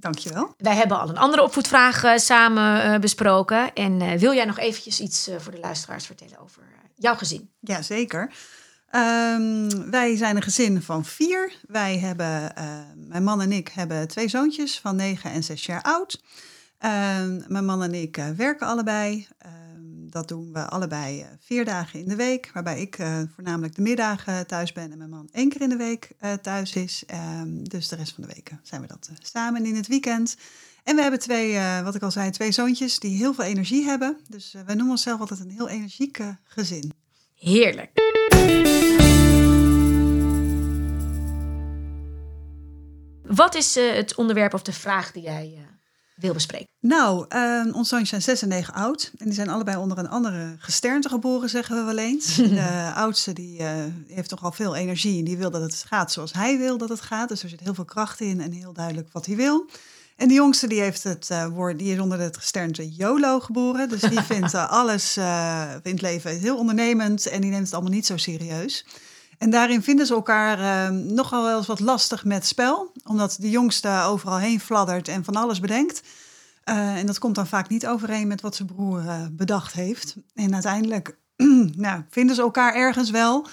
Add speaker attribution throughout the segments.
Speaker 1: Dankjewel.
Speaker 2: Wij hebben al een andere opvoedvraag eh, samen eh, besproken. En eh, wil jij nog eventjes iets voor de luisteraars vertellen over jouw gezin?
Speaker 1: Ja, zeker. Ehm, wij zijn een gezin van vier. Wij hebben, mijn man en ik hebben twee zoontjes van negen en zes jaar oud. Ehm, mijn man en ik werken allebei. Dat doen we allebei eh, vier dagen in de week. Waarbij ik eh, voornamelijk de middagen thuis ben en mijn man één keer in de week eh, thuis is. Ehm, dus de rest van de weken zijn we dat samen in het weekend. En we hebben twee, wat ik al zei, twee zoontjes die heel veel energie hebben. Dus wij noemen onszelf altijd een heel energiek gezin.
Speaker 2: Heerlijk. Wat is het onderwerp of de vraag die jij wil bespreken?
Speaker 1: Nou, onze zoontjes zijn 6 en 9 oud. En die zijn allebei onder een andere gesternte geboren, zeggen we wel eens. De oudste die, eh, heeft toch al veel energie en die wil dat het gaat zoals hij wil dat het gaat. Dus er zit heel veel kracht in en heel duidelijk wat hij wil. En de jongste die heeft het eh, woord, die is onder het gesternte YOLO geboren. Dus die vindt eh, alles in het leven heel ondernemend en die neemt het allemaal niet zo serieus. En daarin vinden ze elkaar eh, nogal wel eens wat lastig met spel. Omdat de jongste overal heen fladdert en van alles bedenkt. Eh, en dat komt dan vaak niet overeen met wat zijn broer eh, bedacht heeft. En uiteindelijk nou, vinden ze elkaar ergens wel.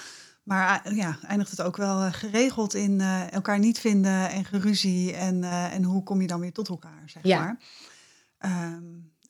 Speaker 1: Maar eh, ja, eindigt het ook wel geregeld in elkaar niet vinden en geruzie. En, en hoe kom je dan weer tot elkaar, zeg
Speaker 2: Ja.
Speaker 1: maar. Ehm,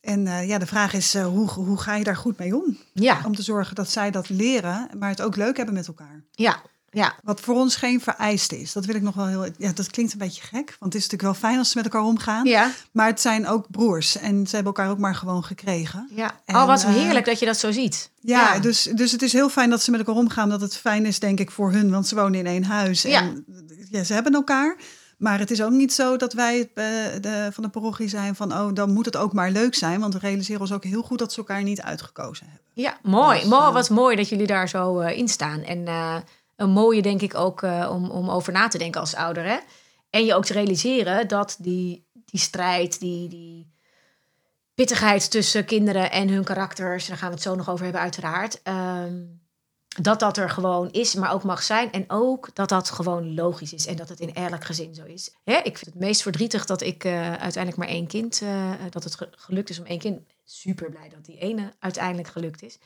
Speaker 1: en eh, ja, de vraag is, eh, hoe, hoe ga je daar goed mee om?
Speaker 2: Ja,
Speaker 1: Om te zorgen dat zij dat leren, maar het ook leuk hebben met elkaar.
Speaker 2: ja, ja.
Speaker 1: Wat voor ons geen vereiste is. Dat wil ik nog wel heel. Ja, dat klinkt een beetje gek. Want het is natuurlijk wel fijn als ze met elkaar omgaan.
Speaker 2: Ja,
Speaker 1: Maar het zijn ook broers. En ze hebben elkaar ook maar gewoon gekregen.
Speaker 2: ja.
Speaker 1: En,
Speaker 2: oh, wat
Speaker 1: eh,
Speaker 2: heerlijk dat je dat zo ziet.
Speaker 1: Ja, Dus, dus het is heel fijn dat ze met elkaar omgaan. Dat het fijn is, denk ik, voor hun. Want ze wonen in één huis.
Speaker 2: Ja.
Speaker 1: En ja, ze hebben elkaar. Maar het is ook niet zo dat wij eh, de, van de parochie zijn van... oh, dan moet het ook maar leuk zijn. Want we realiseren ons ook heel goed dat ze elkaar niet uitgekozen hebben.
Speaker 2: Ja, mooi.
Speaker 1: Dus,
Speaker 2: mooi
Speaker 1: eh,
Speaker 2: wat mooi dat jullie daar zo eh, in staan. En een mooie, denk ik, ook om, om over na te denken als ouder. Hè? En je ook te realiseren dat die, die strijd, die, die pittigheid tussen kinderen en hun karakters, daar gaan we het zo nog over hebben, uiteraard. ehm, dat dat er gewoon is, maar ook mag zijn. En ook dat dat gewoon logisch is en dat het in elk gezin zo is. Hè? Ik vind het meest verdrietig dat ik eh, uiteindelijk maar één kind, eh, dat het ge- gelukt is om één kind. Super blij dat die ene uiteindelijk gelukt is.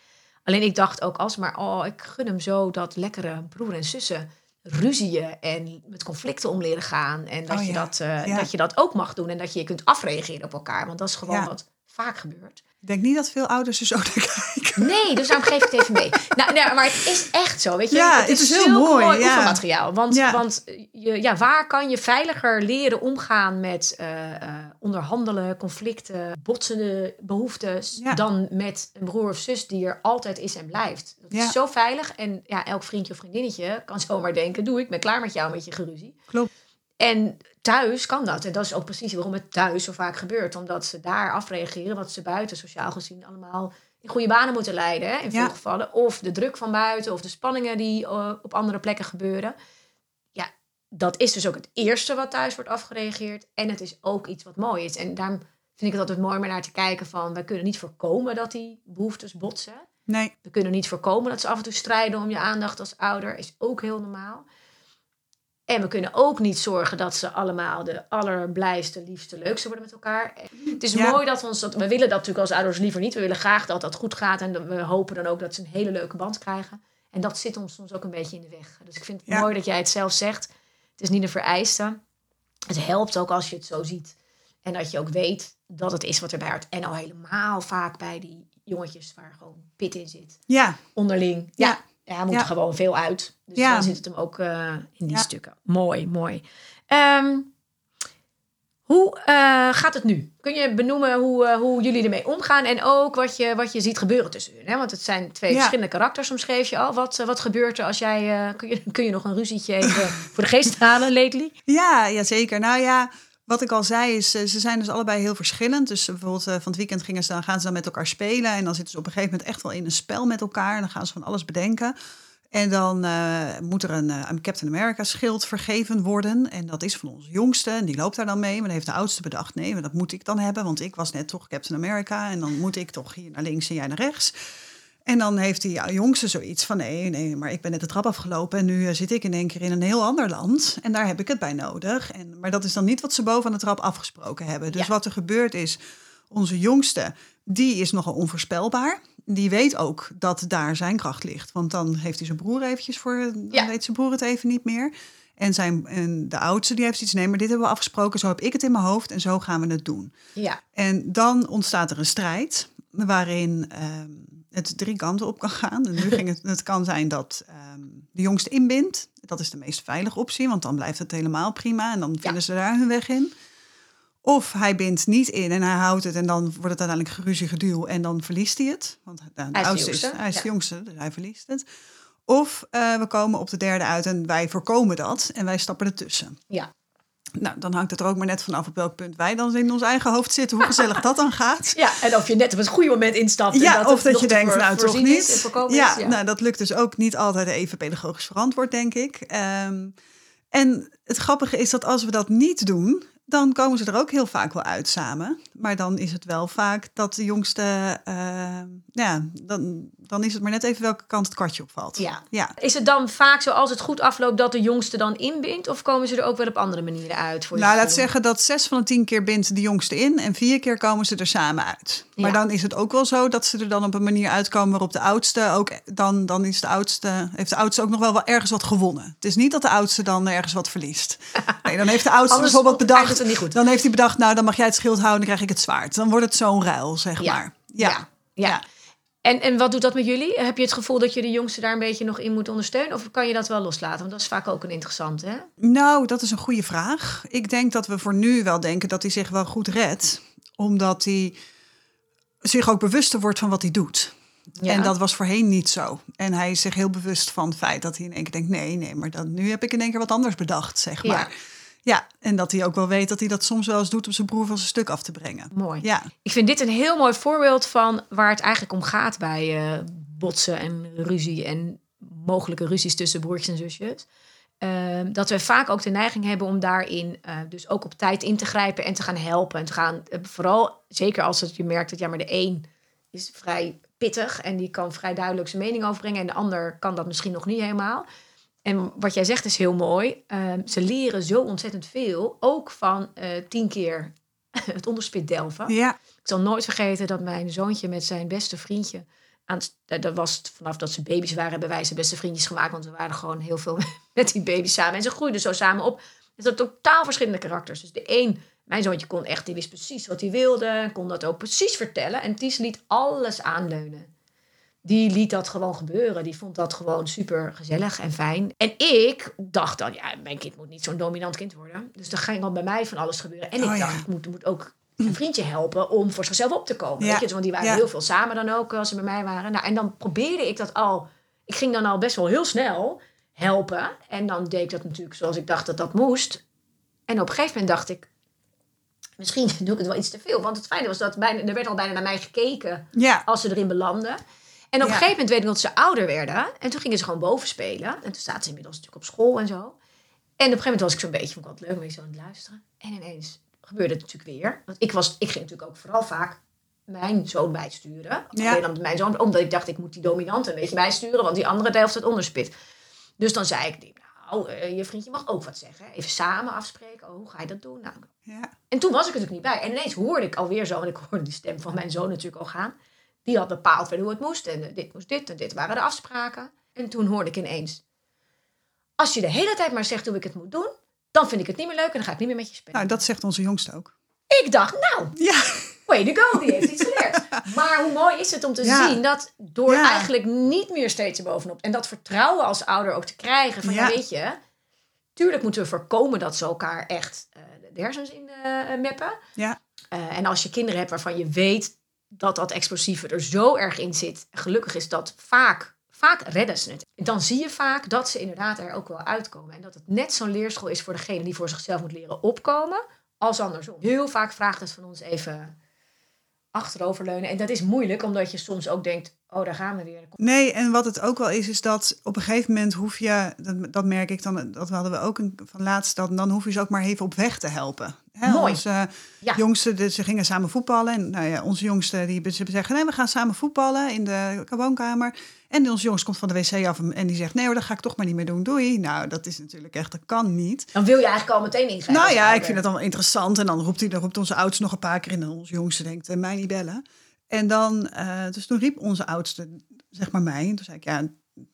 Speaker 2: Alleen ik dacht ook alsmaar, oh, ik gun hem zo dat lekkere broer en zussen ruzieën en met conflicten om leren gaan. En dat,
Speaker 1: Oh
Speaker 2: je, dat, eh,
Speaker 1: ja.
Speaker 2: dat je dat ook mag doen en dat je je kunt afreageren op elkaar. Want dat is gewoon
Speaker 1: Ja.
Speaker 2: wat vaak gebeurt.
Speaker 1: Ik denk niet dat veel ouders er zo naar kijken.
Speaker 2: Nee, dus daarom geef ik het even mee. Nou, nou, maar het is echt zo, weet je.
Speaker 1: Ja,
Speaker 2: het is,
Speaker 1: het is heel mooi,
Speaker 2: mooi
Speaker 1: ja.
Speaker 2: Want,
Speaker 1: Ja.
Speaker 2: want je, ja, waar kan je veiliger leren omgaan met eh, eh, onderhandelen, conflicten, botsende behoeftes...
Speaker 1: Ja.
Speaker 2: dan met een broer of zus die er altijd is en blijft. Dat
Speaker 1: Ja.
Speaker 2: is zo veilig. En ja, elk vriendje of vriendinnetje kan zomaar denken... doe ik ben klaar met jou met je geruzie.
Speaker 1: Klopt.
Speaker 2: En thuis kan dat. En dat is ook precies waarom het thuis zo vaak gebeurt. Omdat ze daar afreageren wat ze buiten sociaal gezien allemaal in goede banen moeten leiden. Hè, in veel
Speaker 1: Ja.
Speaker 2: gevallen. Of de druk van buiten of de spanningen die eh, op andere plekken gebeuren. Ja, dat is dus ook het eerste wat thuis wordt afgereageerd. En het is ook iets wat mooi is. En daarom vind ik het altijd mooi om naar te kijken van... we kunnen niet voorkomen dat die behoeftes botsen.
Speaker 1: Nee,
Speaker 2: We kunnen niet voorkomen dat ze af en toe strijden om je aandacht als ouder. Is ook heel normaal. En we kunnen ook niet zorgen dat ze allemaal de allerblijste, liefste, leukste worden met elkaar. Het is
Speaker 1: Ja.
Speaker 2: mooi dat we ons dat. We willen dat natuurlijk als ouders liever niet. We willen graag dat dat goed gaat. En we hopen dan ook dat ze een hele leuke band krijgen. En dat zit ons soms ook een beetje in de weg. Dus ik vind het
Speaker 1: Ja.
Speaker 2: mooi dat jij het zelf zegt. Het is niet een vereiste. Het helpt ook als je het zo ziet. En dat je ook weet dat het is wat erbij hoort. En al helemaal vaak bij die jongetjes waar gewoon pit in zit
Speaker 1: ja,
Speaker 2: onderling. Ja,
Speaker 1: Ja.
Speaker 2: Ja. hij moet
Speaker 1: Ja.
Speaker 2: gewoon veel uit. Dus
Speaker 1: Ja.
Speaker 2: dan zit het hem ook eh, in die stukken. Mooi, mooi. Ehm, hoe eh, gaat het nu? Kun je benoemen hoe, eh, hoe jullie ermee omgaan en ook wat je, wat je ziet gebeuren tussen hun? Hè? Want het zijn twee verschillende karakters, omschreef je al. Wat, wat gebeurt er als jij... kun, je, kun je nog een ruzietje even voor de geest halen, lately?
Speaker 1: Ja, ja, zeker. Nou ja, Wat ik al zei is, eh, ze zijn dus allebei heel verschillend. Dus bijvoorbeeld eh, van het weekend gingen ze dan, gaan ze dan met elkaar spelen. En dan zitten ze op een gegeven moment echt wel in een spel met elkaar. En dan gaan ze van alles bedenken. En dan eh, moet er een, Captain America schild vergeven worden. En dat is van onze jongste. En die loopt daar dan mee. Maar dan heeft de oudste bedacht, nee, maar dat moet ik dan hebben. Want ik was net toch Captain America. En dan moet ik toch hier naar links en jij naar rechts. En dan heeft die jongste zoiets van, nee, nee, maar ik ben net de trap afgelopen. En nu eh, zit ik in één keer in een heel ander land. En daar heb ik het bij nodig. En, maar dat is dan niet wat ze boven aan de trap afgesproken hebben. Dus
Speaker 2: Ja.
Speaker 1: wat er gebeurt is, onze jongste, die is nogal onvoorspelbaar. Die weet ook dat daar zijn kracht ligt. Want dan heeft hij zijn broer eventjes voor... Dan
Speaker 2: Ja.
Speaker 1: weet zijn broer het even niet meer. En, zijn, en de oudste die heeft iets... Nee, maar dit hebben we afgesproken. Zo heb ik het in mijn hoofd. En zo gaan we het doen.
Speaker 2: Ja,
Speaker 1: En dan ontstaat er een strijd waarin ehm, het drie kanten op kan gaan. En nu ging het, het kan zijn dat ehm, de jongste inbindt. Dat is de meest veilige optie, want dan blijft het helemaal prima en dan vinden ze daar hun weg in. Of hij bindt niet in en hij houdt het en dan wordt het uiteindelijk geruzie geduw en dan verliest hij het. Want de, de
Speaker 2: Hij is de
Speaker 1: oudste is,
Speaker 2: jongste,
Speaker 1: hij is
Speaker 2: ja.
Speaker 1: de jongste, dus hij verliest het. Of eh, we komen op de derde uit en wij voorkomen dat en wij stappen ertussen.
Speaker 2: ja.
Speaker 1: Nou, dan hangt het er ook maar net vanaf op welk punt wij dan in ons eigen hoofd zitten, hoe gezellig dat dan gaat.
Speaker 2: ja, en of je net op het goede moment instapt. en
Speaker 1: Ja,
Speaker 2: dat
Speaker 1: of dat je denkt,
Speaker 2: voor-
Speaker 1: nou toch niet. Ja,
Speaker 2: is,
Speaker 1: nou dat lukt dus ook niet altijd even pedagogisch verantwoord, denk ik. Ehm, en het grappige is dat als we dat niet doen, dan komen ze er ook heel vaak wel uit samen. Maar dan is het wel vaak dat de jongste, ehm, ja, dan, dan is het maar net even welke kant het kwartje opvalt.
Speaker 2: Ja.
Speaker 1: ja.
Speaker 2: Is het dan vaak zo als het goed afloopt dat de jongste dan inbindt? Of komen ze er ook wel op andere manieren uit? Voor
Speaker 1: Nou, laat zeggen dat zes van de tien keer bindt de jongste in en vier keer komen ze er samen uit. Maar
Speaker 2: Ja.
Speaker 1: dan is het ook wel zo dat ze er dan op een manier uitkomen waarop de oudste ook dan, dan is de oudste, heeft de oudste ook nog wel, wel ergens wat gewonnen. Het is niet dat de oudste dan ergens wat verliest. Nee, dan heeft de oudste bijvoorbeeld bedacht.
Speaker 2: Niet goed.
Speaker 1: Dan heeft hij bedacht, nou dan mag jij het schild houden, dan krijg ik het zwaard. Dan wordt het zo'n ruil, zeg
Speaker 2: Ja.
Speaker 1: maar. Ja.
Speaker 2: Ja. En, en wat doet dat met jullie? Heb je het gevoel dat je de jongste daar een beetje nog in moet ondersteunen? Of kan je dat wel loslaten? Want dat is vaak ook een interessante, hè?
Speaker 1: Nou, dat is een goede vraag. Ik denk dat we voor nu wel denken dat hij zich wel goed redt. Omdat hij zich ook bewuster wordt van wat hij doet.
Speaker 2: Ja.
Speaker 1: En dat was voorheen niet zo. En hij is zich heel bewust van het feit dat hij in één keer denkt... nee, nee, maar dan, nu heb ik in één keer wat anders bedacht, zeg maar. Ja, en dat hij ook wel weet dat hij dat soms wel eens doet... om zijn broer van zijn stuk af te brengen.
Speaker 2: Mooi.
Speaker 1: Ja,
Speaker 2: Ik vind dit een heel mooi voorbeeld van waar het eigenlijk om gaat bij eh, botsen en ruzie en mogelijke ruzies tussen broertjes en zusjes. Ehm, dat we vaak ook de neiging hebben om daarin eh, dus ook op tijd in te grijpen en te gaan helpen. En te gaan, eh, vooral zeker als het, je merkt dat ja, maar de een is vrij pittig en die kan vrij duidelijk zijn mening overbrengen en de ander kan dat misschien nog niet helemaal. En wat jij zegt is heel mooi. Ehm, ze leren zo ontzettend veel, ook van eh, tien keer het onderspit delven.
Speaker 1: ja.
Speaker 2: Ik zal nooit vergeten dat mijn zoontje met zijn beste vriendje. Aan, dat was het vanaf dat ze baby's waren, hebben wij zijn beste vriendjes gemaakt. Want we waren gewoon heel veel met die baby's samen. En ze groeiden zo samen op. Het zijn totaal verschillende karakters. Dus de een, mijn zoontje kon echt, die wist precies wat hij wilde. Kon dat ook precies vertellen. En Ties liet alles aanleunen. Die liet dat gewoon gebeuren. Die vond dat gewoon super gezellig en fijn. En ik dacht dan, ja, mijn kind moet niet zo'n dominant kind worden. Dus er ging al bij mij van alles gebeuren. En ik
Speaker 1: Oh, ja.
Speaker 2: dacht, ik moet, moet ook een vriendje helpen om voor zichzelf op te komen.
Speaker 1: Ja.
Speaker 2: Weet je? Want die waren
Speaker 1: Ja.
Speaker 2: heel veel samen dan ook als ze bij mij waren. Nou, en dan probeerde ik dat al. Ik ging dan al best wel heel snel helpen. En dan deed ik dat natuurlijk zoals ik dacht dat dat moest. En op een gegeven moment dacht ik, misschien doe ik het wel iets te veel. Want het fijne was dat bijna, er werd al bijna naar mij gekeken
Speaker 1: ja.
Speaker 2: als ze erin belanden. En op een gegeven moment weet ik dat ze ouder werden. En toen gingen ze gewoon boven spelen. En toen zaten ze inmiddels natuurlijk op school en zo. En op een gegeven moment was ik zo'n beetje, vond ik altijd leuk, beetje zo aan het luisteren. En ineens gebeurde het natuurlijk weer. Want ik, was, ik ging natuurlijk ook vooral vaak mijn zoon bijsturen.
Speaker 1: Ja.
Speaker 2: Dan mijn zoon, omdat ik dacht, ik moet die dominante een beetje bijsturen. Want die andere helft het onderspit. Dus dan zei ik, nou, eh, je vriendje mag ook wat zeggen. Even samen afspreken. Oh, hoe ga je dat doen? Nou,
Speaker 1: ja.
Speaker 2: en toen was ik er natuurlijk niet bij. En ineens hoorde ik alweer zo, en ik hoorde die stem van mijn zoon natuurlijk al gaan. Die had bepaald hoe het moest. En eh, dit moest dit en dit waren de afspraken. En toen hoorde ik ineens... Als je de hele tijd maar zegt hoe ik het moet doen... dan vind ik het niet meer leuk en dan ga ik niet meer met je spelen.
Speaker 1: Nou, dat zegt onze jongste ook.
Speaker 2: Ik dacht, nou,
Speaker 1: Ja,
Speaker 2: way to go, die heeft iets geleerd. Maar hoe mooi is het om te
Speaker 1: Ja.
Speaker 2: zien dat door
Speaker 1: Ja.
Speaker 2: eigenlijk niet meer steeds erbovenop... en dat vertrouwen als ouder ook te krijgen van, ja, weet je... Tuurlijk moeten we voorkomen dat ze elkaar echt eh, de hersens in eh meppen.
Speaker 1: ja.
Speaker 2: En als je kinderen hebt waarvan je weet dat dat explosieve er zo erg in zit, gelukkig is dat vaak, vaak redden ze het. Dan zie je vaak dat ze inderdaad er ook wel uitkomen. En dat het net zo'n leerschool is voor degene die voor zichzelf moet leren opkomen, als andersom. Heel vaak vraagt het van ons even achteroverleunen. En dat is moeilijk, omdat je soms ook denkt, oh, daar gaan we weer.
Speaker 1: Nee, en wat het ook wel is, is dat op een gegeven moment hoef je, dat, dat merk ik dan, dat hadden we ook een, van laatst, dat, dan hoef je ze ook maar even op weg te helpen. Hè,
Speaker 2: Mooi.
Speaker 1: Onze
Speaker 2: Ja.
Speaker 1: ze gingen samen voetballen. En nou ja, onze jongste, die ze zeggen, nee, we gaan samen voetballen in de woonkamer. En onze jongste komt van de wc af en die zegt, nee hoor, dat ga ik toch maar niet meer doen, doei. Nou, dat is natuurlijk echt, dat kan niet.
Speaker 2: Dan wil je eigenlijk al meteen ingrijpen.
Speaker 1: Nou ja, ik vind het dan wel interessant. En dan roept, hij, dan roept onze oudste nog een paar keer in. En onze jongste denkt, eh, mij niet bellen. En dan, eh, dus toen riep onze oudste, zeg maar mij. En toen zei ik, ja,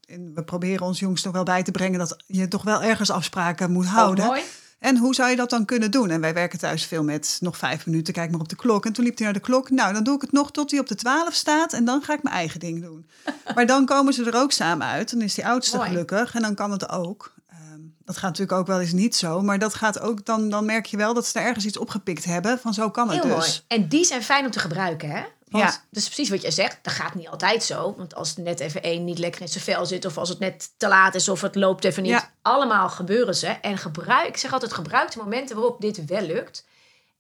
Speaker 1: en we proberen ons jongste nog wel bij te brengen... dat je toch wel ergens afspraken moet
Speaker 2: Oh,
Speaker 1: houden.
Speaker 2: mooi.
Speaker 1: En hoe zou je dat dan kunnen doen? En wij werken thuis veel met nog vijf minuten, kijk maar op de klok. En toen liep hij naar de klok. Nou, dan doe ik het nog tot hij op de twaalf staat en dan ga ik mijn eigen ding doen. maar dan komen ze er ook samen uit. Dan is die oudste
Speaker 2: Mooi.
Speaker 1: gelukkig en dan kan het ook. Ehm, dat gaat natuurlijk ook wel eens niet zo, maar dat gaat ook, dan, dan merk je wel dat ze er ergens iets opgepikt hebben van zo kan het
Speaker 2: Heel
Speaker 1: dus.
Speaker 2: mooi. En die zijn fijn om te gebruiken, hè? Want
Speaker 1: Ja.
Speaker 2: dat is precies wat je zegt. Dat gaat niet altijd zo. Want als het net even één niet lekker in zijn vel zit... of als het net te laat is of het loopt even niet.
Speaker 1: Ja.
Speaker 2: Allemaal gebeuren ze. En gebruik, ik zeg altijd, gebruik de momenten waarop dit wel lukt.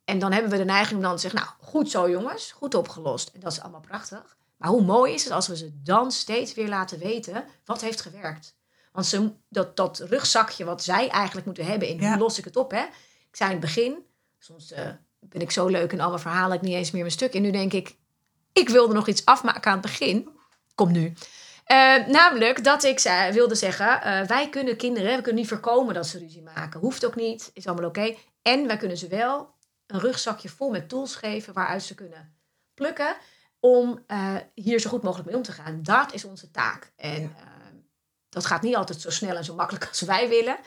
Speaker 2: En dan hebben we de neiging om dan te zeggen... nou, goed zo jongens, goed opgelost. En dat is allemaal prachtig. Maar hoe mooi is het als we ze dan steeds weer laten weten... wat heeft gewerkt. Want ze, dat, dat rugzakje wat zij eigenlijk moeten hebben... in
Speaker 1: Ja.
Speaker 2: hoe los ik het op, hè? Ik zei in het begin... soms eh, ben ik zo leuk in alle verhalen... ik niet eens meer mijn stuk. En nu denk ik... ik wilde nog iets afmaken aan het begin. Kom nu. Eh, namelijk dat ik zei, wilde zeggen... eh, wij kunnen kinderen... we kunnen niet voorkomen dat ze ruzie maken. Hoeft ook niet, is allemaal oké. En wij kunnen ze wel een rugzakje vol met tools geven... waaruit ze kunnen plukken... om eh, hier zo goed mogelijk mee om te gaan. Dat is onze taak. En eh, dat gaat niet altijd zo snel en zo makkelijk als wij willen...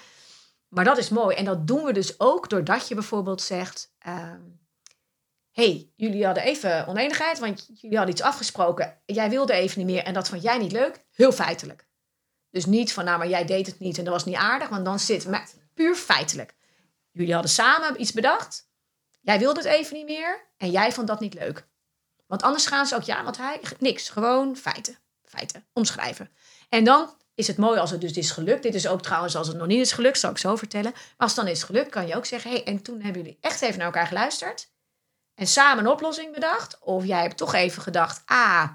Speaker 2: Maar dat is mooi. En dat doen we dus ook doordat je bijvoorbeeld zegt... hey, jullie hadden even oneenigheid, want jullie hadden iets afgesproken. Jij wilde even niet meer en dat vond jij niet leuk. Heel feitelijk. Dus niet van, nou, maar jij deed het niet en dat was niet aardig. Want dan zit maar puur feitelijk. Jullie hadden samen iets bedacht. Jij wilde het even niet meer en jij vond dat niet leuk. Want anders gaan ze ook, ja, want hij, niks. Gewoon feiten. Feiten. Omschrijven. En dan is het mooi als het dus is gelukt. Dit is ook trouwens als het nog niet is gelukt, zal ik zo vertellen. Maar als dan is gelukt, kan je ook zeggen... hey, en toen hebben jullie echt even naar elkaar geluisterd... en samen een oplossing bedacht. Of jij hebt toch even gedacht... ah,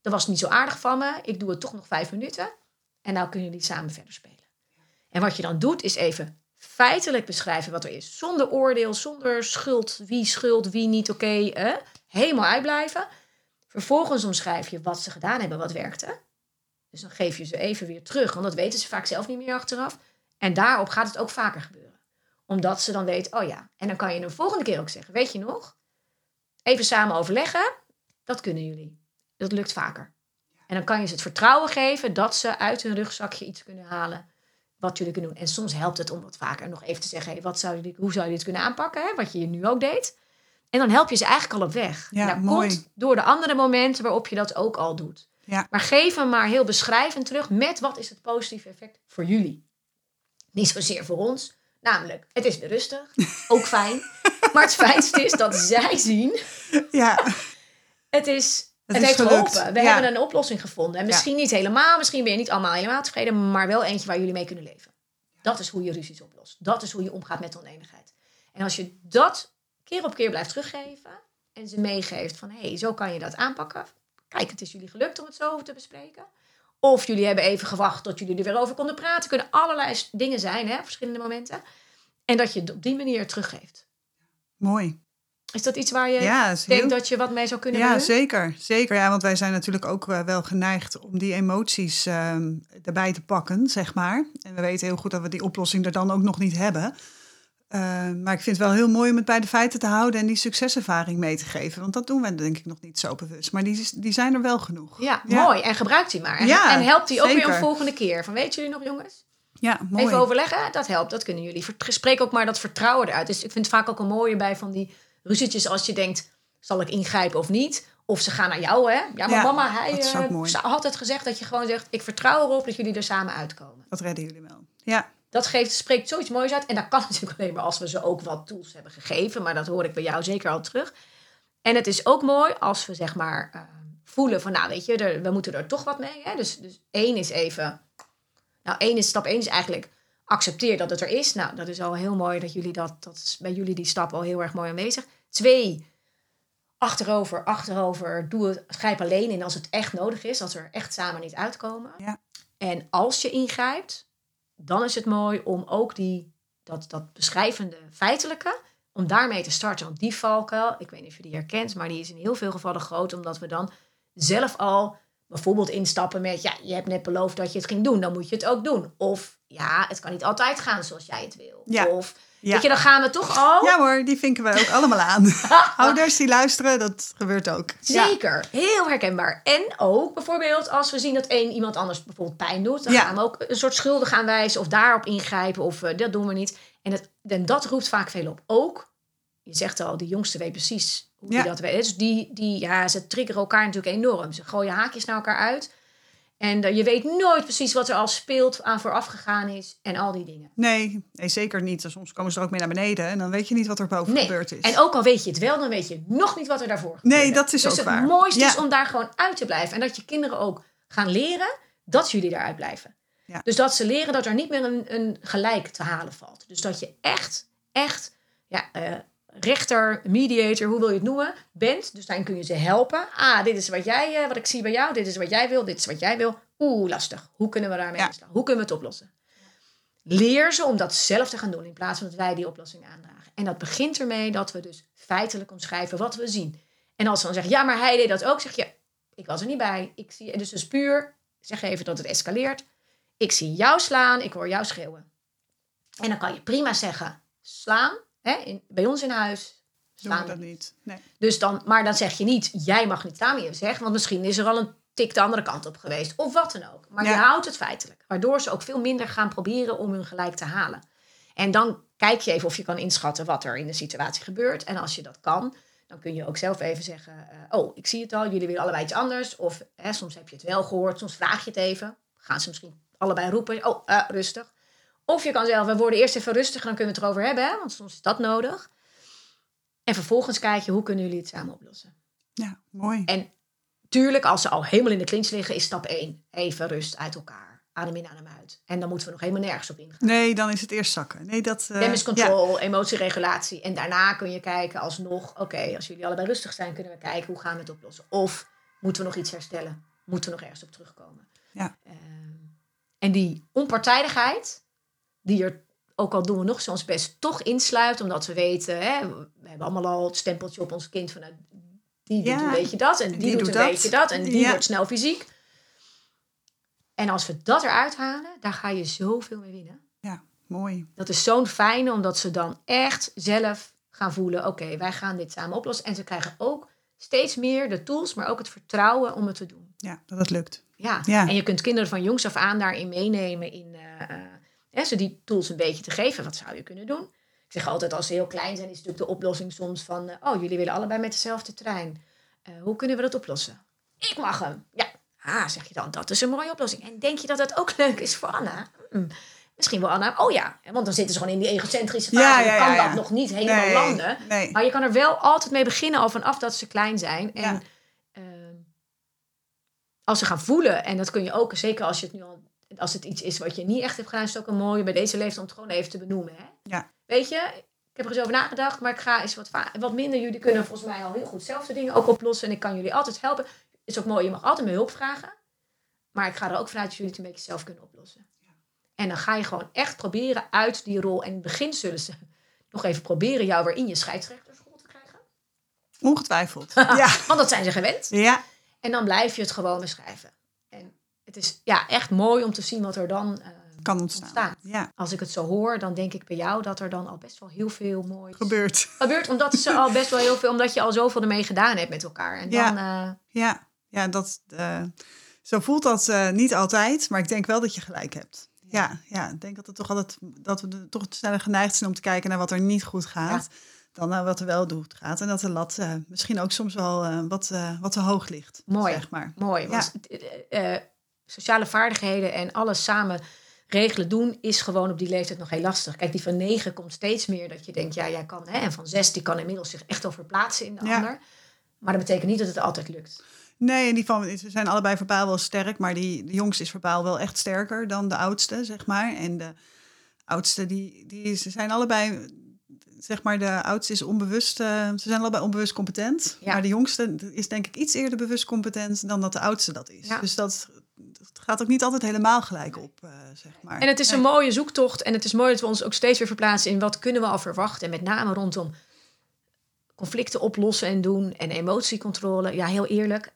Speaker 2: dat was niet zo aardig van me. Ik doe het toch nog vijf minuten. En nou kunnen jullie samen verder spelen. En wat je dan doet, is even feitelijk beschrijven wat er is. Zonder oordeel, zonder schuld. Wie schuld, wie niet oké. eh? Helemaal uitblijven. Vervolgens omschrijf je wat ze gedaan hebben, wat werkte. Dus dan geef je ze even weer terug, want dat weten ze vaak zelf niet meer achteraf. En daarop gaat het ook vaker gebeuren. Omdat ze dan weten, oh ja. En dan kan je de volgende keer ook zeggen, weet je nog? Even samen overleggen, dat kunnen jullie. Dat lukt vaker. En dan kan je ze het vertrouwen geven dat ze uit hun rugzakje iets kunnen halen wat jullie kunnen doen. En soms helpt het om wat vaker nog even te zeggen, hey, wat zou jullie, hoe zou je dit kunnen aanpakken? Hè? Wat je nu ook deed. En dan help je ze eigenlijk al op weg.
Speaker 1: Ja,
Speaker 2: En dat
Speaker 1: mooi.
Speaker 2: komt door de andere momenten waarop je dat ook al doet.
Speaker 1: Ja.
Speaker 2: Maar geef hem maar heel beschrijvend terug met wat is het positieve effect voor jullie. Niet zozeer voor ons. Namelijk, het is weer rustig. Ook fijn. Maar het fijnste is dat zij zien,
Speaker 1: Ja,
Speaker 2: het is... Het,
Speaker 1: is
Speaker 2: heeft
Speaker 1: gelukt.
Speaker 2: geholpen. We
Speaker 1: Ja.
Speaker 2: hebben een oplossing gevonden. En misschien niet helemaal, misschien ben je niet allemaal helemaal tevreden, maar wel eentje waar jullie mee kunnen leven. Dat is hoe je ruzies oplost. Dat is hoe je omgaat met oneenigheid. En als je dat keer op keer blijft teruggeven en ze meegeeft van hé, hey, zo kan je dat aanpakken. Kijk, het is jullie gelukt om het zo over te bespreken. Of jullie hebben even gewacht tot jullie er weer over konden praten. kunnen allerlei dingen zijn, hè, verschillende momenten. En dat je het op die manier teruggeeft.
Speaker 1: Mooi.
Speaker 2: Is dat iets waar je
Speaker 1: Ja,
Speaker 2: denkt
Speaker 1: heel-
Speaker 2: dat je wat mee zou kunnen
Speaker 1: Ja,
Speaker 2: doen?
Speaker 1: zeker. Zeker, ja, want wij zijn natuurlijk ook eh, wel geneigd om die emoties ehm, erbij te pakken, zeg maar. En we weten heel goed dat we die oplossing er dan ook nog niet hebben. Eh, maar ik vind het wel heel mooi om het bij de feiten te houden en die succeservaring mee te geven. Want dat doen we denk ik nog niet zo bewust. Maar die, die zijn er wel genoeg.
Speaker 2: Ja,
Speaker 1: Ja.
Speaker 2: mooi. En gebruik die maar. En,
Speaker 1: Ja,
Speaker 2: en help die ook weer een volgende keer. Van weet jullie nog, jongens?
Speaker 1: Ja, mooi.
Speaker 2: Even overleggen, dat helpt. Dat kunnen jullie. Spreek ook maar dat vertrouwen eruit. Dus ik vind het vaak ook een mooie bij van die ruzietjes als je denkt, zal ik ingrijpen of niet? Of ze gaan naar jou, hè? Ja, maar
Speaker 1: Ja,
Speaker 2: mama, hij eh, had het gezegd dat je gewoon zegt, ik vertrouw erop dat jullie er samen uitkomen.
Speaker 1: Dat redden jullie wel. Ja,
Speaker 2: Dat geeft, spreekt zoiets moois uit. En dat kan natuurlijk alleen maar als we ze ook wat tools hebben gegeven. Maar dat hoor ik bij jou zeker al terug. En het is ook mooi als we zeg maar eh, voelen van, nou weet je, er, we moeten er toch wat mee. Hè? Dus, dus één is even, nou één is, stap één is eigenlijk accepteer dat het er is. Nou, dat is al heel mooi dat jullie dat, dat is bij jullie die stap al heel erg mooi aanwezig. Twee, achterover, achterover, doe het, grijp alleen in als het echt nodig is, als we er echt samen niet uitkomen.
Speaker 1: Ja.
Speaker 2: En als je ingrijpt, dan is het mooi om ook die, dat, dat beschrijvende feitelijke, om daarmee te starten. Want die valkuil, ik weet niet of je die herkent, maar die is in heel veel gevallen groot, omdat we dan zelf al bijvoorbeeld instappen met, ja, je hebt net beloofd dat je het ging doen, dan moet je het ook doen. Of, ja, het kan niet altijd gaan zoals jij het wil.
Speaker 1: Ja.
Speaker 2: Of,
Speaker 1: Ja.
Speaker 2: weet je, dan gaan we toch al.
Speaker 1: Ja hoor, die vinken wij ook allemaal aan. Ouders die luisteren, dat gebeurt ook. Ja.
Speaker 2: Zeker, heel herkenbaar. En ook bijvoorbeeld als we zien dat één iemand anders bijvoorbeeld pijn doet, dan
Speaker 1: Ja.
Speaker 2: gaan we ook een soort schuldig aanwijzen of daarop ingrijpen of eh, dat doen we niet. En, het, en dat roept vaak veel op. Ook, je zegt al, die jongste weet precies hoe
Speaker 1: Ja.
Speaker 2: die dat weet. Dus die, die, ja, ze triggeren elkaar natuurlijk enorm. Ze gooien haakjes naar elkaar uit. En je weet nooit precies wat er al speelt, aan vooraf gegaan is en al die dingen.
Speaker 1: Nee, nee, zeker niet. Soms komen ze er ook mee naar beneden en dan weet je niet wat er boven
Speaker 2: Nee.
Speaker 1: gebeurd is.
Speaker 2: En ook al weet je het wel, dan weet je nog niet wat er daarvoor gebeurde.
Speaker 1: Nee, dat is
Speaker 2: dus
Speaker 1: ook
Speaker 2: het
Speaker 1: waar.
Speaker 2: mooiste
Speaker 1: Ja.
Speaker 2: is om daar gewoon uit te blijven. En dat je kinderen ook gaan leren dat jullie eruit blijven.
Speaker 1: Ja.
Speaker 2: Dus dat ze leren dat er niet meer een, een gelijk te halen valt. Dus dat je echt, echt ja, eh, rechter, mediator, hoe wil je het noemen, bent. Dus daarin kun je ze helpen. Ah, dit is wat, jij, eh, wat ik zie bij jou. Dit is wat jij wil. Dit is wat jij wil. Oeh, lastig. Hoe kunnen we daarmee
Speaker 1: Ja.
Speaker 2: Hoe kunnen we het oplossen? Leer ze om dat zelf te gaan doen in plaats van dat wij die oplossing aandragen. En dat begint ermee dat we dus feitelijk omschrijven wat we zien. En als ze dan zeggen, ja, maar hij deed dat ook, zeg je, ik was er niet bij. Ik zie, dus dus puur, zeg even dat het escaleert. Ik zie jou slaan, ik hoor jou schreeuwen. En dan kan je prima zeggen, slaan, hè, in, bij ons in huis,
Speaker 1: Doen we
Speaker 2: slaan
Speaker 1: dat niet. Nee.
Speaker 2: dus dan, maar dan zeg je niet, jij mag niet staan, je zegt, want misschien is er al een tik de andere kant op geweest. Of wat dan ook. Maar je houdt het feitelijk. Waardoor ze ook veel minder gaan proberen om hun gelijk te halen. En dan kijk je even of je kan inschatten wat er in de situatie gebeurt. En als je dat kan, dan kun je ook zelf even zeggen, eh, oh, ik zie het al, jullie willen allebei iets anders. Of hè, soms heb je het wel gehoord, soms vraag je het even. Gaan ze misschien allebei roepen, oh, eh, rustig. Of je kan zelf, we worden eerst even rustig en dan kunnen we het erover hebben, hè, want soms is dat nodig. En vervolgens kijk je, hoe kunnen jullie het samen oplossen?
Speaker 1: Ja, mooi.
Speaker 2: En tuurlijk, als ze al helemaal in de clinch liggen, is stap 1. Even rust uit elkaar. Adem in, adem uit. En dan moeten we nog helemaal nergens op ingaan.
Speaker 1: Nee, dan is het eerst zakken. Nee, dat...
Speaker 2: Damage
Speaker 1: ja.
Speaker 2: control, emotieregulatie. En daarna kun je kijken alsnog, oké, als jullie allebei rustig zijn, kunnen we kijken hoe gaan we het oplossen. Of moeten we nog iets herstellen? Moeten we nog ergens op terugkomen?
Speaker 1: Ja.
Speaker 2: Ehm, en die onpartijdigheid, die er, ook al doen we nog soms best, toch insluit, omdat we weten, hè, we hebben allemaal al het stempeltje op ons kind van, nou, die doet
Speaker 1: Ja,
Speaker 2: een beetje dat en die,
Speaker 1: die
Speaker 2: doet,
Speaker 1: doet
Speaker 2: een
Speaker 1: dat.
Speaker 2: beetje dat en die
Speaker 1: Ja.
Speaker 2: wordt snel fysiek. En als we dat eruit halen, daar ga je zoveel mee winnen.
Speaker 1: Ja, mooi.
Speaker 2: Dat is zo'n fijne, omdat ze dan echt zelf gaan voelen: oké, wij gaan dit samen oplossen. En ze krijgen ook steeds meer de tools, maar ook het vertrouwen om het te doen.
Speaker 1: Ja, dat het lukt.
Speaker 2: Ja.
Speaker 1: Ja.
Speaker 2: En je kunt kinderen van jongs af aan daarin meenemen in eh, hè, ze die tools een beetje te geven. Wat zou je kunnen doen? Ik zeg altijd, als ze heel klein zijn, is natuurlijk de oplossing soms van: eh, oh, jullie willen allebei met dezelfde trein. Eh, hoe kunnen we dat oplossen? Ik mag hem. Ja. Ah, zeg je dan, dat is een mooie oplossing. En denk je dat dat ook leuk is voor Anna? Hm, Misschien wel Anna. Oh ja, want dan zitten ze gewoon in die egocentrische fase.
Speaker 1: Ja,
Speaker 2: kan dat nog niet helemaal
Speaker 1: Nee,
Speaker 2: landen.
Speaker 1: nee.
Speaker 2: Maar je kan er wel altijd mee beginnen al vanaf dat ze klein zijn. En ehm, als ze gaan voelen, en dat kun je ook, zeker als je het nu al, als het iets is wat je niet echt hebt gedaan, is het ook een mooie bij deze leeftijd om het gewoon even te benoemen. Hè?
Speaker 1: Ja.
Speaker 2: Weet je, ik heb er eens over nagedacht, maar ik ga eens wat, wat minder. Jullie kunnen volgens mij al heel goed zelf de dingen ook oplossen. En ik kan jullie altijd helpen. Is ook mooi, je mag altijd mijn hulp vragen. Maar ik ga er ook vanuit dat jullie het een beetje zelf kunnen oplossen. En dan ga je gewoon echt proberen uit die rol. En in het begin zullen ze nog even proberen jou weer in je scheidsrechtersrol te krijgen.
Speaker 1: Ongetwijfeld. ja.
Speaker 2: Want dat zijn ze gewend.
Speaker 1: Ja.
Speaker 2: En dan blijf je het gewoon beschrijven. Het is ja, echt mooi om te zien wat er dan eh,
Speaker 1: Kan ontstaan.
Speaker 2: Ontstaan.
Speaker 1: Ja,
Speaker 2: Als ik het zo hoor, dan denk ik bij jou dat er dan al best wel heel veel moois
Speaker 1: gebeurt.
Speaker 2: gebeurt. Omdat ze al best wel heel veel, omdat je al zoveel ermee gedaan hebt met elkaar. En
Speaker 1: Ja.
Speaker 2: dan, eh,
Speaker 1: Ja, ja dat, eh, zo voelt dat niet altijd, maar ik denk wel dat je gelijk hebt. Ja, ja ik denk dat, het toch altijd, dat we toch sneller geneigd zijn om te kijken naar wat er niet goed gaat. Dan naar wat er wel goed gaat. En dat de lat misschien ook soms wel wat, wat te hoog ligt.
Speaker 2: Mooi.
Speaker 1: Zeg maar.
Speaker 2: mooi. Want sociale vaardigheden en alles samen regelen doen is gewoon op die leeftijd nog heel lastig. Kijk, die van negen komt steeds meer dat je denkt, ja, jij kan. Hè, en van zes, die kan inmiddels zich echt al verplaatsen in de
Speaker 1: Ja.
Speaker 2: ander. Maar dat betekent niet dat het altijd lukt.
Speaker 1: Nee, en die van, ze zijn allebei verbaal wel sterk, maar die, de jongste is verbaal wel echt sterker dan de oudste, zeg maar. En de oudste, die, die, ze zijn allebei, zeg maar, de oudste is onbewust, eh, ze zijn allebei onbewust competent.
Speaker 2: Ja.
Speaker 1: Maar de jongste is denk ik iets eerder bewust competent dan dat de oudste dat is.
Speaker 2: Ja.
Speaker 1: Dus dat, het gaat ook niet altijd helemaal gelijk op, eh, zeg maar.
Speaker 2: En het is een mooie zoektocht. En het is mooi dat we ons ook steeds weer verplaatsen in wat kunnen we al verwachten. En met name rondom conflicten oplossen en doen. En emotiecontrole. Ja, heel eerlijk.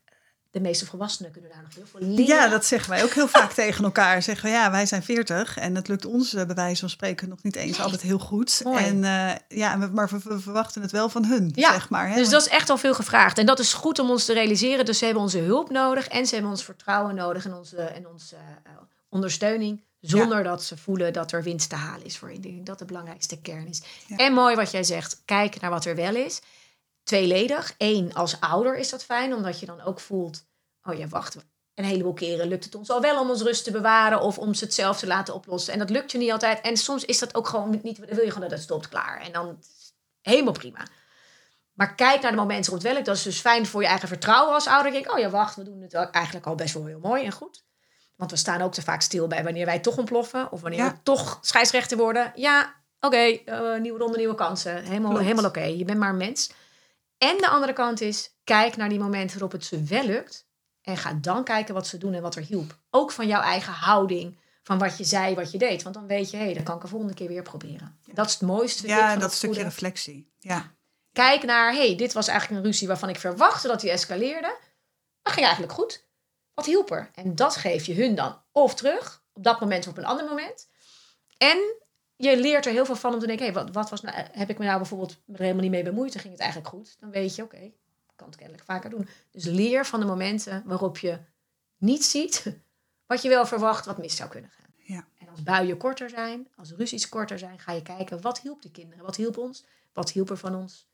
Speaker 2: De meeste volwassenen kunnen daar nog heel veel leren.
Speaker 1: Ja, dat zeggen wij ook heel vaak tegen elkaar. Zeggen we, ja, wij zijn 40 en het lukt ons eh, bij wijze van spreken nog niet eens altijd heel goed.
Speaker 2: Mooi.
Speaker 1: En eh, ja, maar we, we verwachten het wel van hun,
Speaker 2: Ja,
Speaker 1: zeg maar. Hè?
Speaker 2: Dus dat is echt al veel gevraagd. En dat is goed om ons te realiseren. Dus ze hebben onze hulp nodig. En ze hebben ons vertrouwen nodig. En onze, en onze eh, ondersteuning. Zonder dat ze voelen dat er winst te halen is voor. Ik denk dat de belangrijkste kern is.
Speaker 1: Ja.
Speaker 2: En mooi wat jij zegt. Kijk naar wat er wel is. Tweeledig. Eén, als ouder is dat fijn. Omdat je dan ook voelt. Oh ja, wacht. Een heleboel keren lukt het ons al wel om ons rust te bewaren. Of om ze het zelf te laten oplossen. En dat lukt je niet altijd. En soms is dat ook gewoon niet. Dan wil je gewoon dat het stopt klaar. En dan helemaal prima. Maar kijk naar de momenten rond welk. Dat is dus fijn voor je eigen vertrouwen als ouder. Denk, oh ja, wacht, we doen het eigenlijk al best wel heel mooi en goed. Want we staan ook te vaak stil bij wanneer wij toch ontploffen. Of wanneer
Speaker 1: Ja.
Speaker 2: we toch scheidsrechter worden. Ja, oké, eh, nieuwe ronde, nieuwe kansen. Helemaal,
Speaker 1: Klopt.
Speaker 2: helemaal oké. Je bent maar een mens. En de andere kant is, kijk naar die momenten waarop het ze wel lukt. En ga dan kijken wat ze doen en wat er hielp. Ook van jouw eigen houding. Van wat je zei, wat je deed. Want dan weet je, hé, hey, dan kan ik er volgende keer weer proberen. Dat is het mooiste.
Speaker 1: ja,
Speaker 2: van
Speaker 1: dat stukje
Speaker 2: goede.
Speaker 1: reflectie. Ja.
Speaker 2: Kijk naar, hey, dit was eigenlijk een ruzie waarvan ik verwachtte dat die escaleerde. Maar ging eigenlijk goed. Wat hielp er? En dat geef je hun dan of terug, op dat moment of op een ander moment. En je leert er heel veel van om te denken, hey, wat, wat was nou, heb ik me nou bijvoorbeeld er helemaal niet mee bemoeid en ging het eigenlijk goed? Dan weet je, oké, ik kan het kennelijk vaker doen. Dus leer van de momenten waarop je niet ziet wat je wel verwacht wat mis zou kunnen gaan.
Speaker 1: Ja.
Speaker 2: En als buien korter zijn, als ruzies korter zijn, ga je kijken wat hielp de kinderen, wat hielp ons, wat hielp er van ons.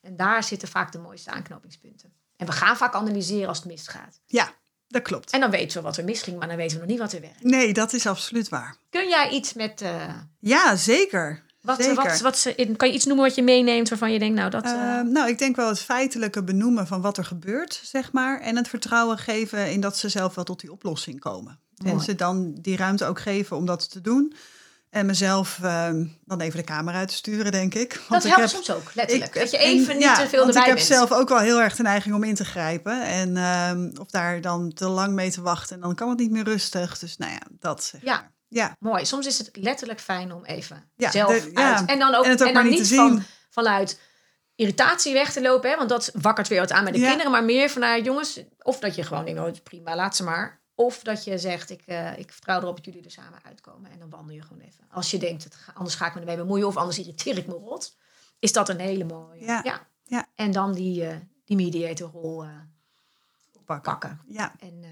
Speaker 2: En daar zitten vaak de mooiste aanknopingspunten. En we gaan vaak analyseren als het misgaat.
Speaker 1: ja, dat klopt.
Speaker 2: En dan weten we wat er misging, maar dan weten we nog niet wat er werkt.
Speaker 1: Nee, dat is absoluut waar.
Speaker 2: Kun jij iets met. eh,
Speaker 1: Ja, zeker.
Speaker 2: wat,
Speaker 1: zeker.
Speaker 2: wat, wat ze, kan je iets noemen wat je meeneemt waarvan je denkt, nou dat. eh,
Speaker 1: Ehm, nou, ik denk wel het feitelijke benoemen van wat er gebeurt, zeg maar. En het vertrouwen geven in dat ze zelf wel tot die oplossing komen. En ze dan die ruimte ook geven om dat te doen. En mezelf ehm, dan even de camera uit te sturen, denk ik.
Speaker 2: dat
Speaker 1: Want ik
Speaker 2: helpt
Speaker 1: heb,
Speaker 2: soms ook, letterlijk.
Speaker 1: ik-
Speaker 2: dat je
Speaker 1: en-
Speaker 2: even niet
Speaker 1: ja,
Speaker 2: te veel erbij
Speaker 1: ik heb
Speaker 2: bent.
Speaker 1: zelf ook wel heel erg de neiging om in te grijpen. En ehm, of daar dan te lang mee te wachten. En dan kan het niet meer rustig. Dus nou ja, dat zeg
Speaker 2: Ja.
Speaker 1: maar. Ja,
Speaker 2: Mooi. Soms is het letterlijk fijn om even
Speaker 1: Ja,
Speaker 2: zelf
Speaker 1: de- ja.
Speaker 2: uit. En dan ook,
Speaker 1: En het ook
Speaker 2: en dan
Speaker 1: maar
Speaker 2: niet
Speaker 1: niet te
Speaker 2: van,
Speaker 1: zien.
Speaker 2: vanuit irritatie weg te lopen. Hè? Want dat wakkert weer wat aan bij de
Speaker 1: Ja.
Speaker 2: kinderen. Maar meer vanuit jongens. Of dat je gewoon denkt, oh, prima, laat ze maar. Of dat je zegt, ik, eh, ik vertrouw erop dat jullie er samen uitkomen. En dan wandel je gewoon even. Als je denkt, het anders ga ik me ermee bemoeien. Of anders irriteer ik me rot. Is dat een hele mooie.
Speaker 1: Ja. Ja.
Speaker 2: En dan die, eh, die mediatorrol eh
Speaker 1: pakken.
Speaker 2: pakken.
Speaker 1: Ja,
Speaker 2: En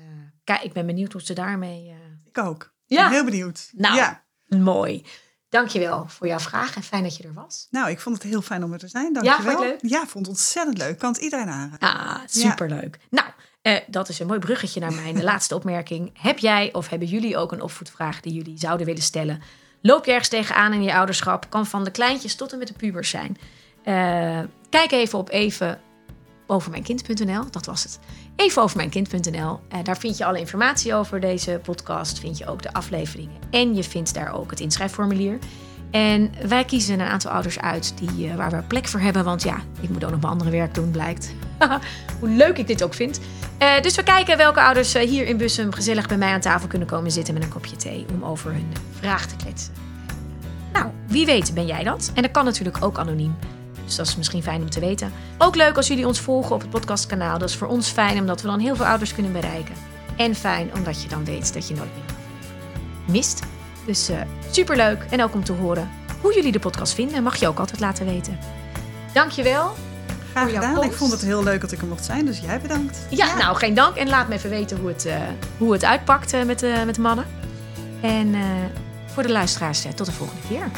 Speaker 2: kijk, ik ben benieuwd hoe ze daarmee...
Speaker 1: ik ook.
Speaker 2: Ja.
Speaker 1: Ik ben heel benieuwd.
Speaker 2: Nou.
Speaker 1: Ja.
Speaker 2: Mooi. Dankjewel voor jouw vraag en fijn dat je er was.
Speaker 1: Nou, ik vond het heel fijn om er te zijn. Dank
Speaker 2: Ja,
Speaker 1: je
Speaker 2: vond het leuk?
Speaker 1: Ja, vond het ontzettend leuk. Kan het iedereen aanraden.
Speaker 2: Ah, superleuk. Nou, eh, dat is een mooi bruggetje naar mijn laatste opmerking. Heb jij of hebben jullie ook een opvoedvraag die jullie zouden willen stellen? Loop je ergens tegenaan in je ouderschap? Kan van de kleintjes tot en met de pubers zijn. Eh, kijk even op even overmijnkind.nl, dat was het. Even overmijnkind.nl. Eh, daar vind je alle informatie over deze podcast. Vind je ook de afleveringen. En je vindt daar ook het inschrijfformulier. En wij kiezen een aantal ouders uit die, eh, waar we plek voor hebben. Want ja, ik moet ook nog mijn andere werk doen, blijkt. Hoe leuk ik dit ook vind. Eh, dus we kijken welke ouders eh, hier in Bussum gezellig bij mij aan tafel kunnen komen zitten met een kopje thee. Om over hun vraag te kletsen. Nou, wie weet ben jij dat. En dat kan natuurlijk ook anoniem. Dus dat is misschien fijn om te weten. Ook leuk als jullie ons volgen op het podcastkanaal. Dat is voor ons fijn omdat we dan heel veel ouders kunnen bereiken. En fijn omdat je dan weet dat je nooit meer mist. Dus eh superleuk. En ook om te horen hoe jullie de podcast vinden. Mag je ook altijd laten weten. Dankjewel.
Speaker 1: Graag gedaan. Ik vond het heel leuk dat ik er mocht zijn. Dus jij bedankt.
Speaker 2: Ja, nou geen dank. En laat me even weten hoe het, eh, hoe het uitpakt eh, met, met de mannen. En voor de luisteraars, tot de volgende keer.